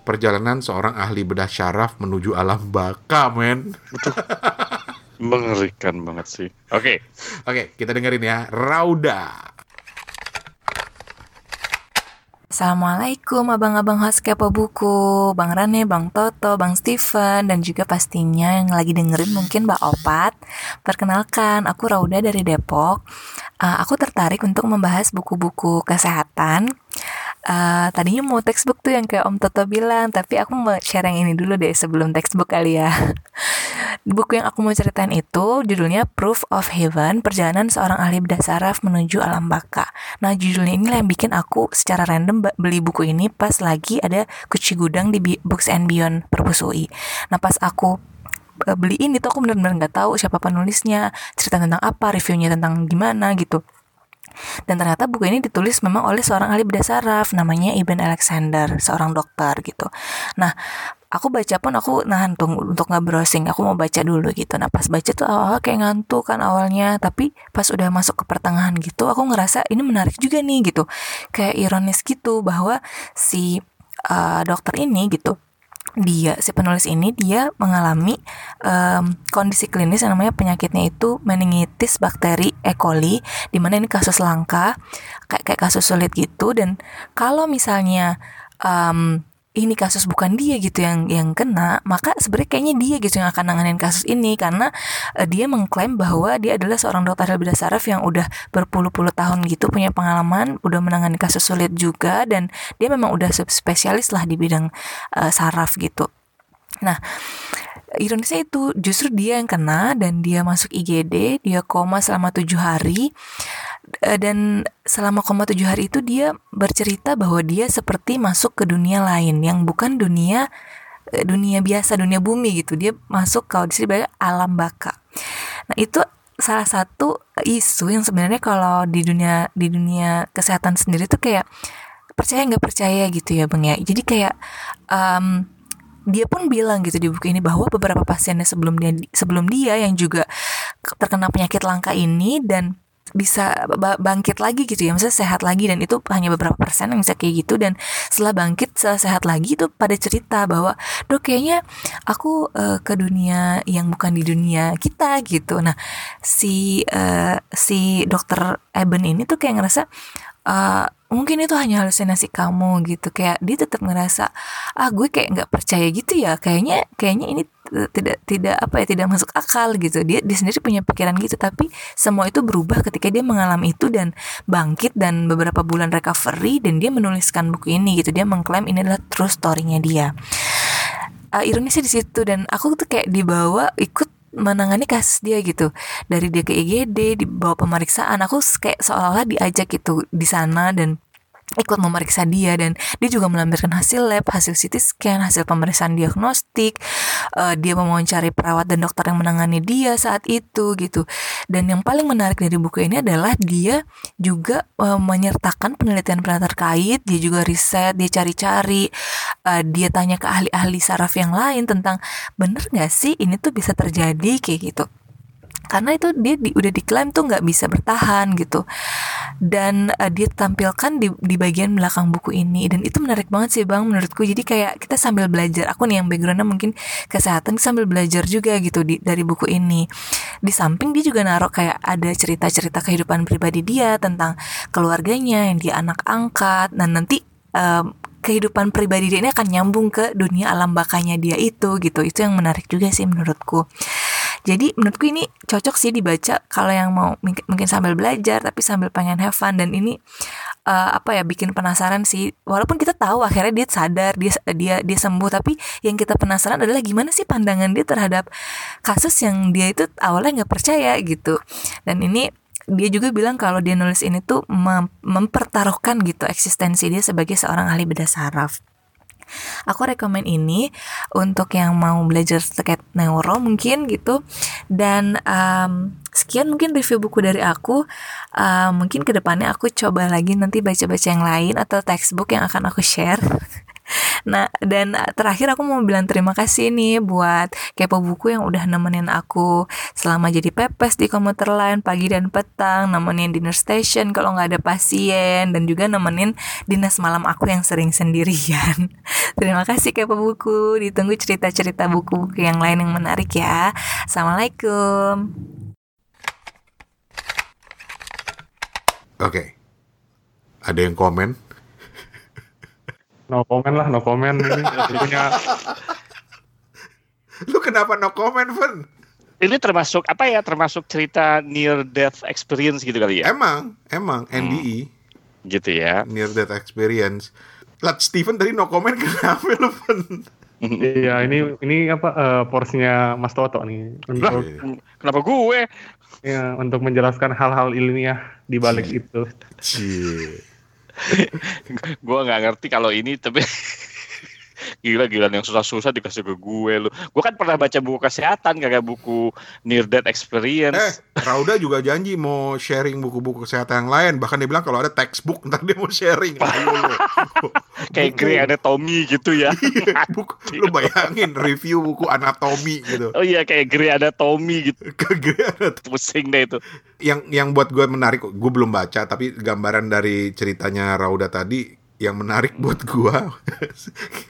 perjalanan seorang ahli bedah syaraf menuju alam baka men. Mengerikan banget sih. Oke, Oke, kita dengerin ya. Rauda. Assalamualaikum abang-abang host Kepo Buku. Bang Rane, Bang Toto, Bang Steven Dan juga pastinya yang lagi dengerin mungkin Mbak Opat. Perkenalkan, aku Rauda dari Depok. Uh, Aku tertarik untuk membahas buku-buku kesehatan Uh, tadinya mau textbook tuh yang kayak Om Toto bilang, tapi aku mau share yang ini dulu deh sebelum textbook kali ya. *laughs* Buku yang aku mau ceritain itu judulnya Proof of Heaven, Perjalanan Seorang Ahli Bedah Saraf Menuju Alam Baka. Nah, judulnya ini yang bikin aku secara random beli buku ini pas lagi ada kunci gudang di Books and Beyond Perpus UI. Nah, pas aku eh, beli ini tuh aku benar-benar nggak tahu siapa penulisnya, cerita tentang apa, reviewnya tentang gimana gitu. Dan ternyata buku ini ditulis memang oleh seorang ahli bedah saraf namanya Ibn Alexander, seorang dokter gitu. Nah, aku baca pun aku nahan tuh untuk nggak browsing, aku mau baca dulu gitu. Nah, pas baca tuh awal kayak ngantuk kan awalnya, tapi pas udah masuk ke pertengahan gitu, aku ngerasa ini menarik juga nih gitu. Kayak ironis gitu bahwa si uh, dokter ini gitu dia si penulis ini dia mengalami em, kondisi klinis yang namanya penyakitnya itu meningitis bakteri E. coli di mana ini kasus langka kayak kayak kasus sulit gitu dan kalau misalnya em, ini kasus bukan dia gitu yang yang kena maka sebenarnya kayaknya dia gitu yang akan nanganin kasus ini. Karena eh, dia mengklaim bahwa dia adalah seorang dokter bedah saraf yang udah berpuluh-puluh tahun gitu punya pengalaman udah menangani kasus sulit juga dan dia memang udah spesialis lah di bidang eh, saraf gitu. Nah ironisnya itu justru dia yang kena dan dia masuk IGD dia koma selama tujuh hari Eh, dan selama koma tujuh hari itu dia bercerita bahwa dia seperti masuk ke dunia lain yang bukan dunia eh, dunia biasa dunia bumi gitu. Dia masuk kalau di sini alam baka. Nah itu salah satu isu yang sebenarnya kalau di dunia di dunia kesehatan sendiri tuh kayak percaya nggak percaya gitu ya bang ya. Jadi kayak em, dia pun bilang gitu di buku ini bahwa beberapa pasiennya sebelum dia sebelum dia yang juga terkena penyakit langka ini dan bisa ba- bangkit lagi gitu ya. Misalnya sehat lagi dan itu hanya beberapa persen yang bisa kayak gitu. Dan setelah bangkit setelah sehat lagi itu pada cerita bahwa dok kayaknya aku eh, ke dunia yang bukan di dunia kita gitu. Nah si eh, si dokter Eben ini tuh kayak ngerasa eh, mungkin itu hanya halusinasi kamu gitu. Kayak dia tetap ngerasa ah gue kayak nggak percaya gitu ya. Kayaknya kayaknya ini t- tidak tidak apa ya tidak masuk akal gitu. Dia dia sendiri punya pikiran gitu. Tapi semua itu berubah ketika dia mengalami itu dan bangkit dan beberapa bulan recovery dan dia menuliskan buku ini gitu. Dia mengklaim ini adalah true story-nya dia. Uh, ironisnya di situ dan aku tuh kayak dibawa ikut menangani kasus dia gitu. Dari dia ke IGD dibawa pemeriksaan. Aku kayak seolah-olah diajak gitu di sana dan ikut memeriksa dia dan dia juga melampirkan hasil lab, hasil CT scan, hasil pemeriksaan diagnostik. Eh, dia mewawancari perawat dan dokter yang menangani dia saat itu gitu. Dan yang paling menarik dari buku ini adalah dia juga eh, menyertakan penelitian-penelitian terkait, dia juga riset, dia cari-cari, eh, dia tanya ke ahli-ahli saraf yang lain tentang bener nggak sih ini tuh bisa terjadi kayak gitu karena itu dia di- udah diklaim tuh nggak bisa bertahan gitu. Dan eh, dia tampilkan di, di bagian belakang buku ini dan itu menarik banget sih bang menurutku. Jadi kayak kita sambil belajar aku nih yang backgroundnya mungkin kesehatan sambil belajar juga gitu di, dari buku ini. Di samping dia juga naruh kayak ada cerita-cerita kehidupan pribadi dia tentang keluarganya yang dia anak angkat. Dan nanti em, kehidupan pribadi dia ini akan nyambung ke dunia alam bakanya dia itu gitu. Itu yang menarik juga sih menurutku jadi menurutku ini cocok sih dibaca kalau yang mau mungkin sambil belajar tapi sambil pengen have fun. Dan ini eh, apa ya bikin penasaran sih. Walaupun kita tahu akhirnya dia sadar dia dia dia sembuh tapi yang kita penasaran adalah gimana sih pandangan dia terhadap kasus yang dia itu awalnya nggak percaya gitu. Dan ini dia juga bilang kalau dia nulis ini tuh mem- mempertaruhkan gitu eksistensi dia sebagai seorang ahli bedah saraf Aku rekomen ini untuk yang mau belajar terkait neuro mungkin gitu. Dan um, sekian mungkin review buku dari aku. Uh, mungkin ke depannya aku coba lagi nanti baca-baca yang lain atau textbook yang akan aku share. *laughs* Nah, dan terakhir aku mau bilang terima kasih nih buat kepo buku yang udah nemenin aku selama jadi pepes di komuter lain pagi dan petang, nemenin dinner station kalau nggak ada pasien, dan juga nemenin dinas malam aku yang sering sendirian. *laughs* terima kasih kepo buku, ditunggu cerita-cerita buku-buku yang lain yang menarik ya. Assalamualaikum. Oke. Okay. Ada yang komen? No comment lah, no comment ini *laughs* punya. Lu kenapa no comment, Fen? Ini termasuk apa ya? Termasuk cerita near death experience gitu kali ya? Emang, emang NDE. Hmm. Gitu ya. Near death experience. Lat Steven tadi no comment *laughs* kenapa lu, Fen? Iya, ini ini apa uh, porsinya Mas Toto nih. Untuk, kenapa gue? Ya, untuk menjelaskan hal-hal ilmiah di balik itu. Cie *laughs* gue nggak ngerti kalau ini tapi *laughs* gila-gila yang susah-susah dikasih ke gue lu. Gue kan pernah baca buku kesehatan kayak buku Near Death Experience. Eh, Rauda juga janji mau sharing buku-buku kesehatan yang lain. Bahkan dia bilang kalau ada textbook *laughs* ntar dia mau sharing. Kayak Grey Anatomy gitu ya. *laughs* Iya, buku, lu bayangin review buku anatomi gitu. Oh iya kayak Grey Anatomy gitu. *laughs* ke Grey Anatomy. Pusing deh itu. Yang yang buat gue menarik, gue belum baca tapi gambaran dari ceritanya Rauda tadi yang menarik *laughs* buat gua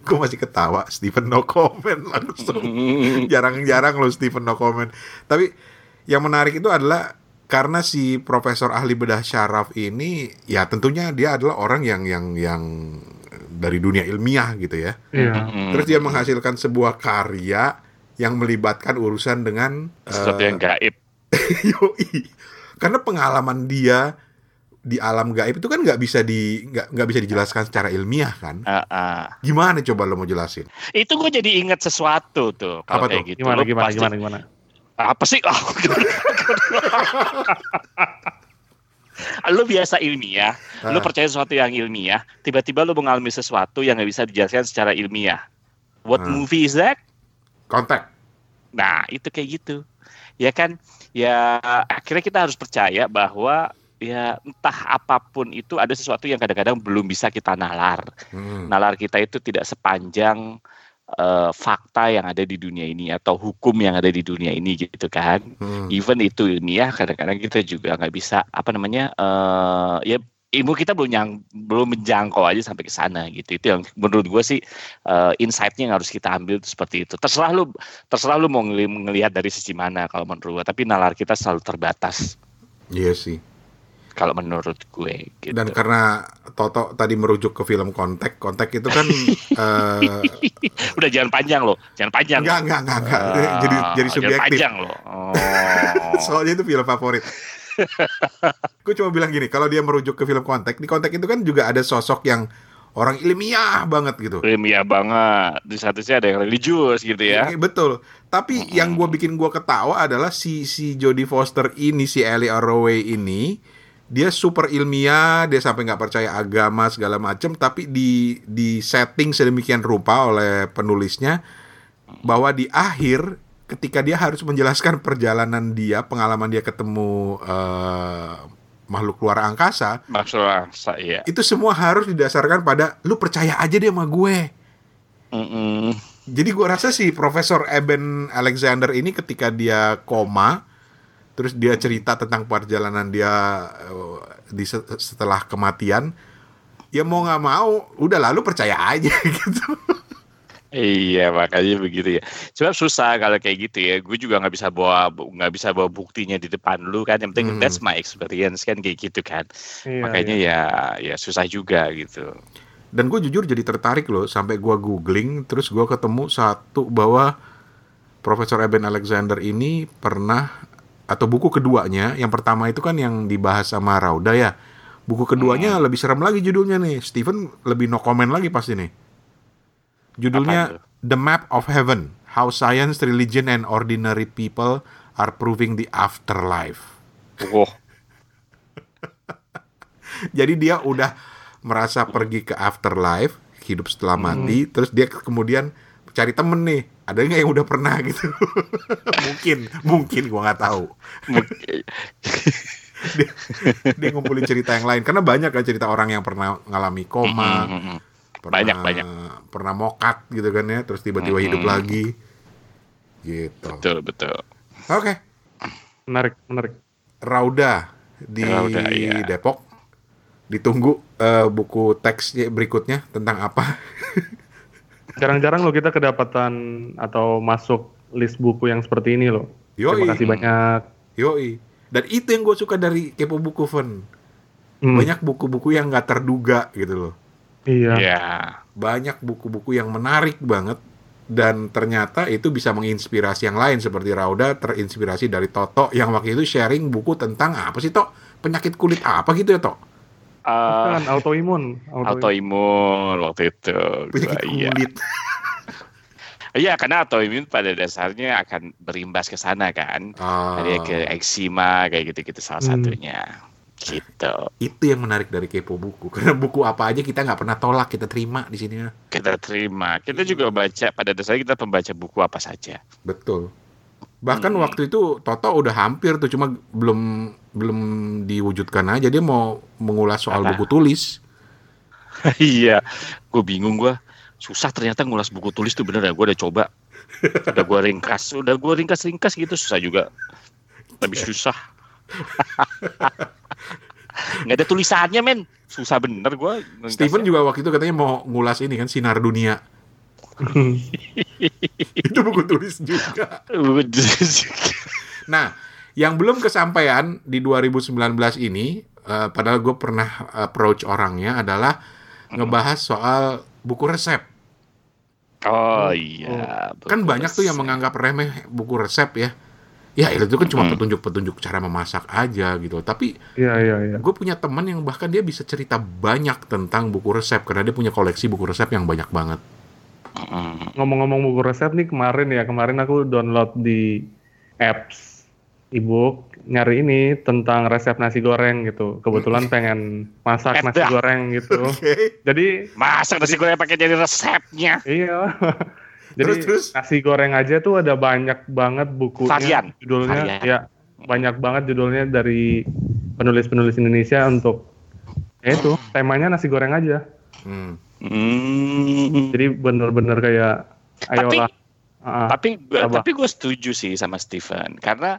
gua masih ketawa Stephen no comment langsung jarang-jarang lo Stephen no comment tapi yang menarik itu adalah karena si profesor ahli bedah syaraf ini ya tentunya dia adalah orang yang yang yang dari dunia ilmiah gitu ya yeah. terus dia menghasilkan sebuah karya yang melibatkan urusan dengan sesuatu uh, yang gaib *laughs* yoi karena pengalaman dia di alam gaib itu kan nggak bisa di nggak nggak bisa dijelaskan secara ilmiah kan? Uh, uh. Gimana coba lo mau jelasin? Itu gue jadi ingat sesuatu tuh kalau kayak tuh? gitu. Gimana gimana pasti, gimana gimana? Apa sih? *laughs* Oh, lu biasa ilmiah, uh. lu percaya sesuatu yang ilmiah, tiba-tiba lu mengalami sesuatu yang nggak bisa dijelaskan secara ilmiah. What uh. movie is that? Kontak. Nah, itu kayak gitu. Ya kan? Ya akhirnya kita harus percaya bahwa ya entah apa pun itu ada sesuatu yang kadang-kadang belum bisa kita nalar. Hmm. Nalar kita itu tidak sepanjang uh, fakta yang ada di dunia ini atau hukum yang ada di dunia ini gitu kan. Hmm. Even itu ilmiah kadang-kadang kita juga nggak bisa apa namanya uh, ya ilmu kita belum yang belum menjangkau aja sampai ke sana gitu. Itu yang menurut gue sih uh, insight-nya yang harus kita ambil itu seperti itu. Terserah lu terserah lu mau ngelihat dari sisi mana kalau menurut gue, tapi nalar kita selalu terbatas. Iya sih kalau menurut gue gitu. Dan karena Toto tadi merujuk ke film Kontak, Kontak itu kan uh, *laughs* udah jangan panjang loh, jangan panjang. Enggak, enggak, enggak, enggak. Uh, jadi jadi subjektif. Jangan panjang loh. *laughs* Oh. Soalnya itu film favorit. *laughs* gue cuma bilang gini, kalau dia merujuk ke film Kontak, di Kontak itu kan juga ada sosok yang orang ilmiah banget gitu. Ilmiah banget. Di satu sisi ada yang religius gitu ya. Iya, betul. Tapi hmm. yang gue bikin gue ketawa adalah si si Jodie Foster ini, si Ellie Arroway ini, dia super ilmiah, dia sampai nggak percaya agama segala macam, tapi di di setting sedemikian rupa oleh penulisnya bahwa di akhir ketika dia harus menjelaskan perjalanan dia, pengalaman dia ketemu uh, makhluk luar angkasa, makhluk angkasa, iya. Itu semua harus didasarkan pada lu percaya aja dia sama gue. Mm -mm. Jadi gue rasa si Profesor Eben Alexander ini ketika dia koma, terus dia cerita tentang perjalanan dia uh, di setelah kematian ya mau nggak mau udah lalu percaya aja *laughs* gitu Iya makanya begitu ya. Cuma susah kalau kayak gitu ya. Gue juga nggak bisa bawa nggak bisa bawa buktinya di depan lu kan. Yang penting hmm. that's my experience kan kayak gitu kan. Iya, makanya iya. ya ya susah juga gitu. Dan gue jujur jadi tertarik loh sampai gue googling terus gue ketemu satu bahwa Profesor Eben Alexander ini pernah atau buku keduanya, yang pertama itu kan yang dibahas sama Rauda ya. Buku keduanya hmm. lebih serem lagi judulnya nih. Steven lebih no comment lagi pasti nih. Judulnya The Map of Heaven: How Science, Religion and Ordinary People Are Proving the Afterlife. Oh. *laughs* Jadi dia udah merasa pergi ke afterlife, hidup setelah mati, terus dia kemudian cari temen nih. Ada nggak yang udah pernah gitu? *laughs* mungkin, mungkin gua nggak tahu. dia, dia ngumpulin cerita yang lain karena banyak kan cerita orang yang pernah ngalami koma, Mm-mm. pernah, Banyak, banyak. pernah mokat gitu kan ya, terus tiba-tiba hidup lagi. Gitu. betul betul. Oke, Menarik, menarik. Rauda di Rauda, iya. Depok. Ditunggu eh, buku teksnya berikutnya tentang apa? *laughs* Jarang-jarang lo kita kedapatan atau masuk list buku yang seperti ini loh. Yoi. Terima kasih banyak. Yoi. Dan itu yang gue suka dari Kepo Buku Fun. Hmm, Banyak buku-buku yang nggak terduga gitu loh. Iya. Ya. Banyak buku-buku yang menarik banget. Dan ternyata itu bisa menginspirasi yang lain. Seperti Rauda terinspirasi dari Toto yang waktu itu sharing buku tentang apa sih Tok? Penyakit kulit apa gitu ya Tok? Bukan, autoimun. autoimun waktu itu. Gua- iya. kulit. *laughs* Iya, karena autoimun pada dasarnya akan berimbas ke sana kan. Ah, Ada ke eksima kayak gitu-gitu salah Hmm. satunya. Gitu. itu yang menarik dari Kepo Buku. *laughs* Karena buku apa aja kita nggak pernah tolak, kita terima di sini. Kita terima. Kita juga baca pada dasarnya kita pembaca buku apa saja. Betul. Bahkan Hmm. waktu itu Toto udah hampir tuh cuma belum belum diwujudkan aja dia mau mengulas soal Apa? buku tulis. *laughs* iya, gue bingung gue. Susah ternyata ngulas buku tulis tuh bener ya. Gue udah coba. Udah gue ringkas, udah gue ringkas-ringkas gitu susah juga. Lebih susah. *laughs* Nggak ada tulisannya men. Susah bener gue. Steven juga waktu itu katanya mau ngulas ini kan sinar dunia. *laughs* itu buku tulis juga. Nah, yang belum kesampaian di 2019 ini, eh, padahal gue pernah approach orangnya adalah ngebahas soal buku resep. Oh iya. Kan buku banyak tuh yang resep. menganggap remeh buku resep ya. Ya itu kan cuma Hmm. petunjuk-petunjuk cara memasak aja gitu. Tapi Iya, iya, iya. gue punya teman yang bahkan dia bisa cerita banyak tentang buku resep karena dia punya koleksi buku resep yang banyak banget. Ngomong-ngomong buku resep nih kemarin ya, kemarin aku download di apps ebook nyari ini tentang resep nasi goreng gitu. Kebetulan pengen masak nasi goreng gitu. *laughs* Oke. Jadi Masa nasi goreng pakai jadi resepnya? iya. *laughs* Jadi Terus, terus? nasi goreng aja tuh ada banyak banget bukunya. Varian. Judulnya Varian. ya banyak banget judulnya dari penulis-penulis Indonesia untuk ya itu temanya nasi goreng aja. Hmm. Hmm. Jadi bener-bener kayak ayolah. Ah, tapi gua- Apa? tapi gue setuju sih sama Steven karena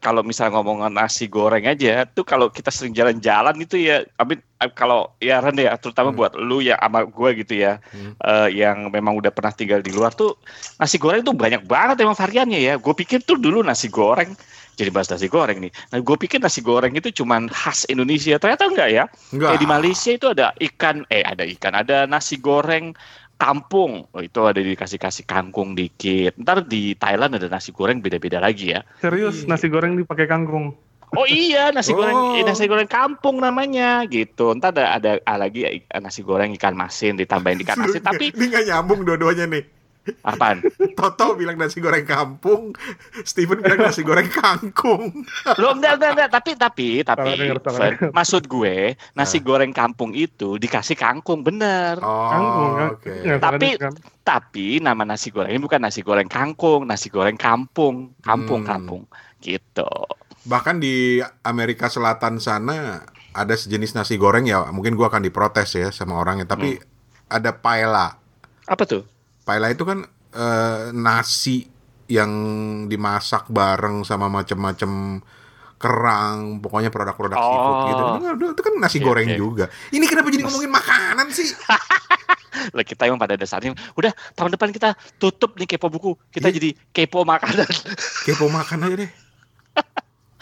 kalau misalnya ngomongin nasi goreng aja tuh kalau kita sering jalan-jalan itu ya eh, kalau ya Ren ya terutama Hmm. buat lu ya sama gue gitu ya Hmm. eh, yang memang udah pernah tinggal di luar tuh nasi goreng tuh banyak banget emang variannya ya gue pikir tuh dulu nasi goreng jadi bahas nasi goreng nih nah gue pikir nasi goreng itu cuman khas Indonesia ternyata enggak ya Enggak. Kayak di Malaysia itu ada ikan, eh ada ikan, ada nasi goreng kampung. Oh, itu ada dikasih-kasih kangkung dikit. Ntar di Thailand ada nasi goreng beda-beda lagi ya. serius nasi goreng dipakai kangkung. Oh iya, nasi Oh. goreng eh, nasi goreng kampung namanya gitu. Ntar ada ada ah, lagi eh, nasi goreng ikan masin ditambahin ikan asin tapi ini nggak nyambung dua-duanya nih. Apaan? Toto bilang nasi goreng kampung, Steven bilang nasi goreng kangkung. Lo enggak enggak enggak tapi tapi tapi maksud gue nasi goreng kampung itu dikasih kangkung bener. Oh, Kangkung kan. oke. Nggak salah Tapi- kan? Tapi nama nasi goreng ini bukan nasi goreng kangkung, nasi goreng kampung, kampung Hmm. kampung gitu. Bahkan di Amerika Selatan sana ada sejenis nasi goreng ya, mungkin gua akan diprotes ya sama orangnya, tapi ada paella. Apa tuh? Paella itu kan eh, nasi yang dimasak bareng sama macam-macam kerang, pokoknya produk-produk seafood Oh. gitu. Itu, itu kan nasi Oke, goreng oke. juga. Ini kenapa jadi ngomongin makanan sih? *laughs* Lah kita yang pada dasarnya udah tahun depan kita tutup nih kepo buku. Kita Iya. jadi kepo makanan. Kepo makan aja deh.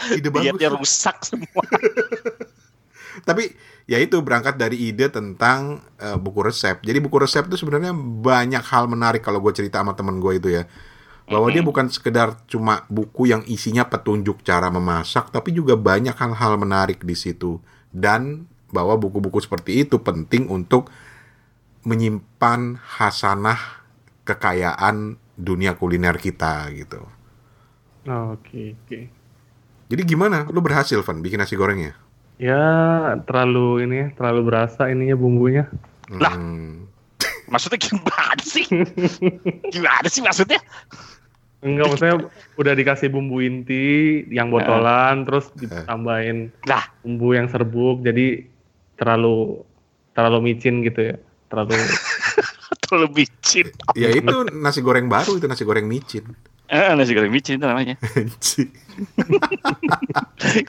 *laughs* Ide bagus. Dietnya tuh. rusak semua. *laughs* Tapi ya itu berangkat dari ide tentang eh, buku resep. Jadi buku resep itu sebenarnya banyak hal menarik kalau gue cerita sama temen gue itu ya. Bahwa dia bukan sekedar cuma buku yang isinya petunjuk cara memasak, tapi juga banyak hal-hal menarik di situ. Dan bahwa buku-buku seperti itu penting untuk menyimpan hasanah kekayaan dunia kuliner kita gitu. Oke, oke. Jadi gimana? Lu berhasil, Van, bikin nasi gorengnya? Ya terlalu ini ya, terlalu berasa ininya bumbunya. Lah. Hmm. Maksudnya gimana sih? *laughs* gimana sih maksudnya? Enggak, maksudnya udah dikasih bumbu inti yang botolan, terus ditambahin Lah, bumbu yang serbuk, jadi terlalu terlalu micin gitu ya, terlalu *laughs* terlalu micin. Ya itu nasi goreng baru itu nasi goreng micin. Eh, nasi goreng micin itu namanya. *laughs*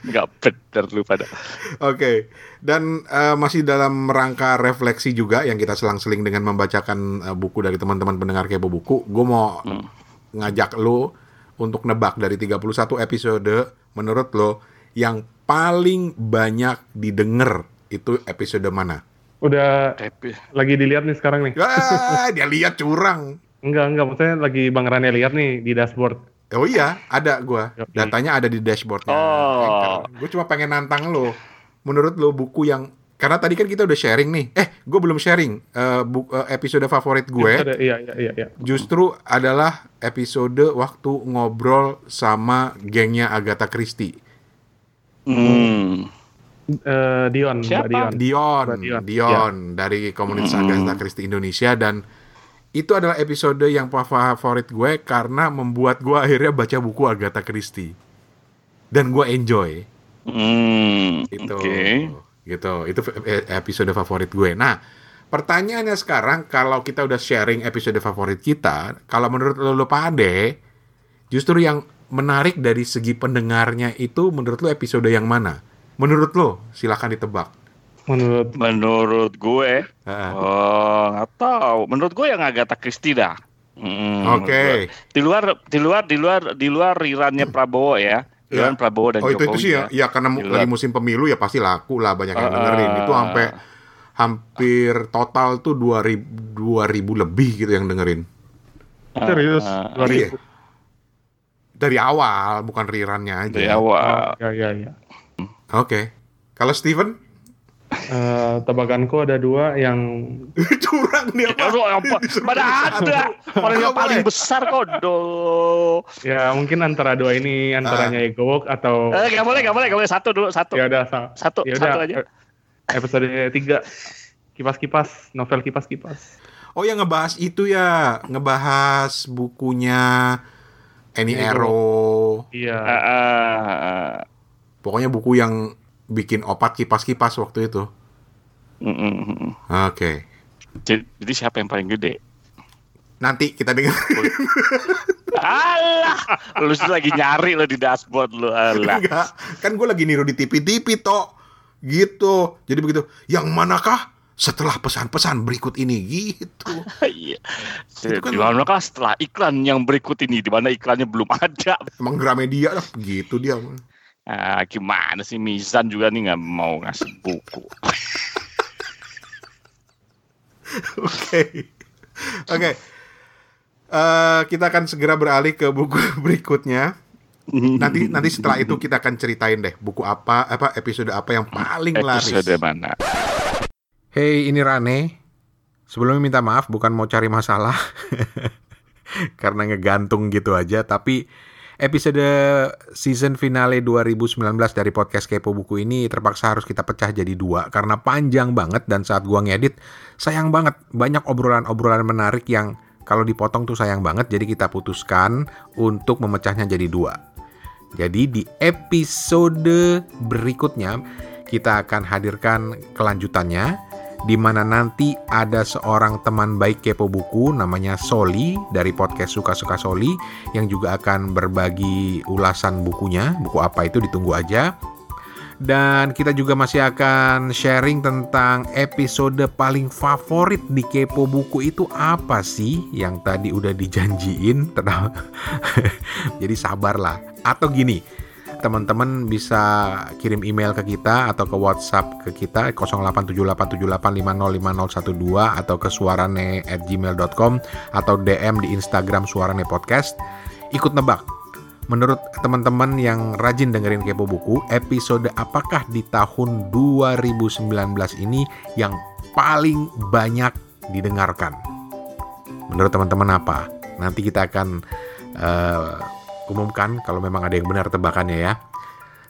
Nggak bener lu pada. Oke, dan eh, masih dalam rangka refleksi juga yang kita selang-seling dengan membacakan eh, buku dari teman-teman pendengar kepo buku, gue mau Hmm. ngajak lo untuk nebak dari 31 episode menurut lo yang paling banyak didengar itu episode mana? udah Tapi lagi dilihat nih sekarang nih. Ah, dia lihat curang. Enggak, enggak, maksudnya lagi Bang Rane lihat nih di dashboard. Oh iya, ada gua. Yoi. Datanya ada di dashboardnya. Oh. Gue cuma pengen nantang lo. Menurut lo buku yang karena tadi kan kita udah sharing nih. Eh, gue belum sharing bu- eh, episode favorit gue. Ada, iya, iya, iya, iya. Justru adalah episode waktu ngobrol sama gengnya Agatha Christie. Hmm. Eh, Dion, Mbak Siapa? Dion. Dion, Mbak Dion. Dion dari komunitas Agatha Christie Indonesia dan itu adalah episode yang favorit gue karena membuat gue akhirnya baca buku Agatha Christie. Dan gue enjoy. Hmm. itu Oke. gitu. Itu e- episode favorit gue. Nah pertanyaannya sekarang kalau kita udah sharing episode favorit kita kalau menurut lo, lo pade justru yang menarik dari segi pendengarnya itu menurut lo episode yang mana? Menurut lo silahkan ditebak Menurut Menurut gue, Heeh. oh nggak tahu. Menurut gue yang Agatha Christie dah. Hmm, Oke. gue. Di luar, di luar, di luar, di luar rirannya Prabowo ya. Riran Ya. Prabowo dan oh itu Jokowi itu sih ya, ya. ya karena mu- lagi musim pemilu ya pasti laku lah banyak yang Ah. dengerin itu sampai hampir total tuh 2000 2000 lebih gitu yang dengerin serius Ah, 2000. iya. dari awal bukan rirannya aja Dari awal. Ya, ya, ya. oke kalau Steven Eh, tebakanku ada dua yang *laughs* curang dia Ya, lu apa? *laughs* Mana ada orang yang paling boleh. besar kok do. ya mungkin antara dua ini antaranya Ah. Egowok atau Eh, nggak boleh, nggak boleh, nggak boleh satu dulu, satu. ya udah sa- Satu, ya satu aja. eh, episode tiga kipas-kipas novel kipas-kipas oh yang ngebahas itu ya ngebahas bukunya Iya, Arrow iya Ah, ah, ah. pokoknya buku yang bikin opat kipas-kipas waktu itu Mm, mm, mm. oke Jadi, jadi siapa yang paling gede? nanti kita dengar Alah, lu sih lagi nyari lo di dashboard lu. Alah. Enggak, kan gue lagi niru di TV-TV toh. Gitu. Jadi begitu, yang manakah setelah pesan-pesan berikut ini gitu. *laughs* Iya. Kan- Di mana kah setelah iklan yang berikut ini di mana iklannya belum ada. Emang Gramedia lah gitu dia. Ah, gimana sih Mizan juga nih nggak mau ngasih buku. *laughs* Oke. Oke. Eh, kita akan segera beralih ke buku *laughs* berikutnya. Nanti nanti setelah itu kita akan ceritain deh buku apa apa episode apa yang paling laris. Episode mana? Hey, ini Rane. Sebelumnya minta maaf, bukan mau cari masalah. *laughs* Karena ngegantung gitu aja. Tapi episode season finale 2019 dari podcast Kepo Buku ini terpaksa harus kita pecah jadi dua. Karena panjang banget dan saat gua ngedit, sayang banget. Banyak obrolan-obrolan menarik yang kalau dipotong tuh sayang banget. Jadi kita putuskan untuk memecahnya jadi dua. Jadi di episode berikutnya kita akan hadirkan kelanjutannya di mana nanti ada seorang teman baik kepo buku namanya Soli dari podcast Suka-Suka Soli yang juga akan berbagi ulasan bukunya. Buku apa itu ditunggu aja. Dan kita juga masih akan sharing tentang episode paling favorit di Kepo Buku itu apa sih yang tadi udah dijanjiin. *laughs* Jadi sabarlah. Atau gini, teman-teman bisa kirim email ke kita atau ke WhatsApp ke kita 087878505012 atau ke suarane at gmail.com atau DM di Instagram suarane podcast. Ikut nebak. Menurut teman-teman yang rajin dengerin Kepo Buku, episode apakah di tahun 2019 ini yang paling banyak didengarkan? Menurut teman-teman apa? Nanti kita akan eh, umumkan kalau memang ada yang benar tebakannya ya.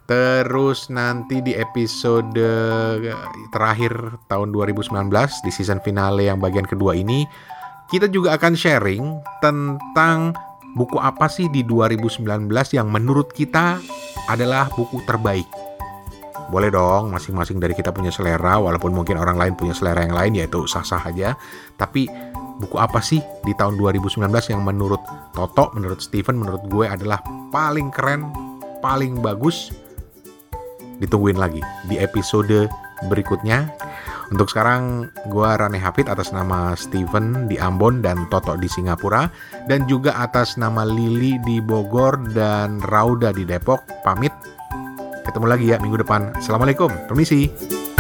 Terus nanti di episode terakhir tahun 2019 di season finale yang bagian kedua ini kita juga akan sharing tentang buku apa sih di 2019 yang menurut kita adalah buku terbaik. Boleh dong, masing-masing dari kita punya selera, walaupun mungkin orang lain punya selera yang lain, yaitu sah-sah aja. Tapi buku apa sih di tahun 2019 yang menurut Toto, menurut Steven, menurut gue adalah paling keren, paling bagus? Ditungguin lagi di episode berikutnya. Untuk sekarang, gue Rane Hafid atas nama Steven di Ambon dan Toto di Singapura. Dan juga atas nama Lili di Bogor dan Rauda di Depok. Pamit. Ketemu lagi ya minggu depan. Assalamualaikum. Permisi.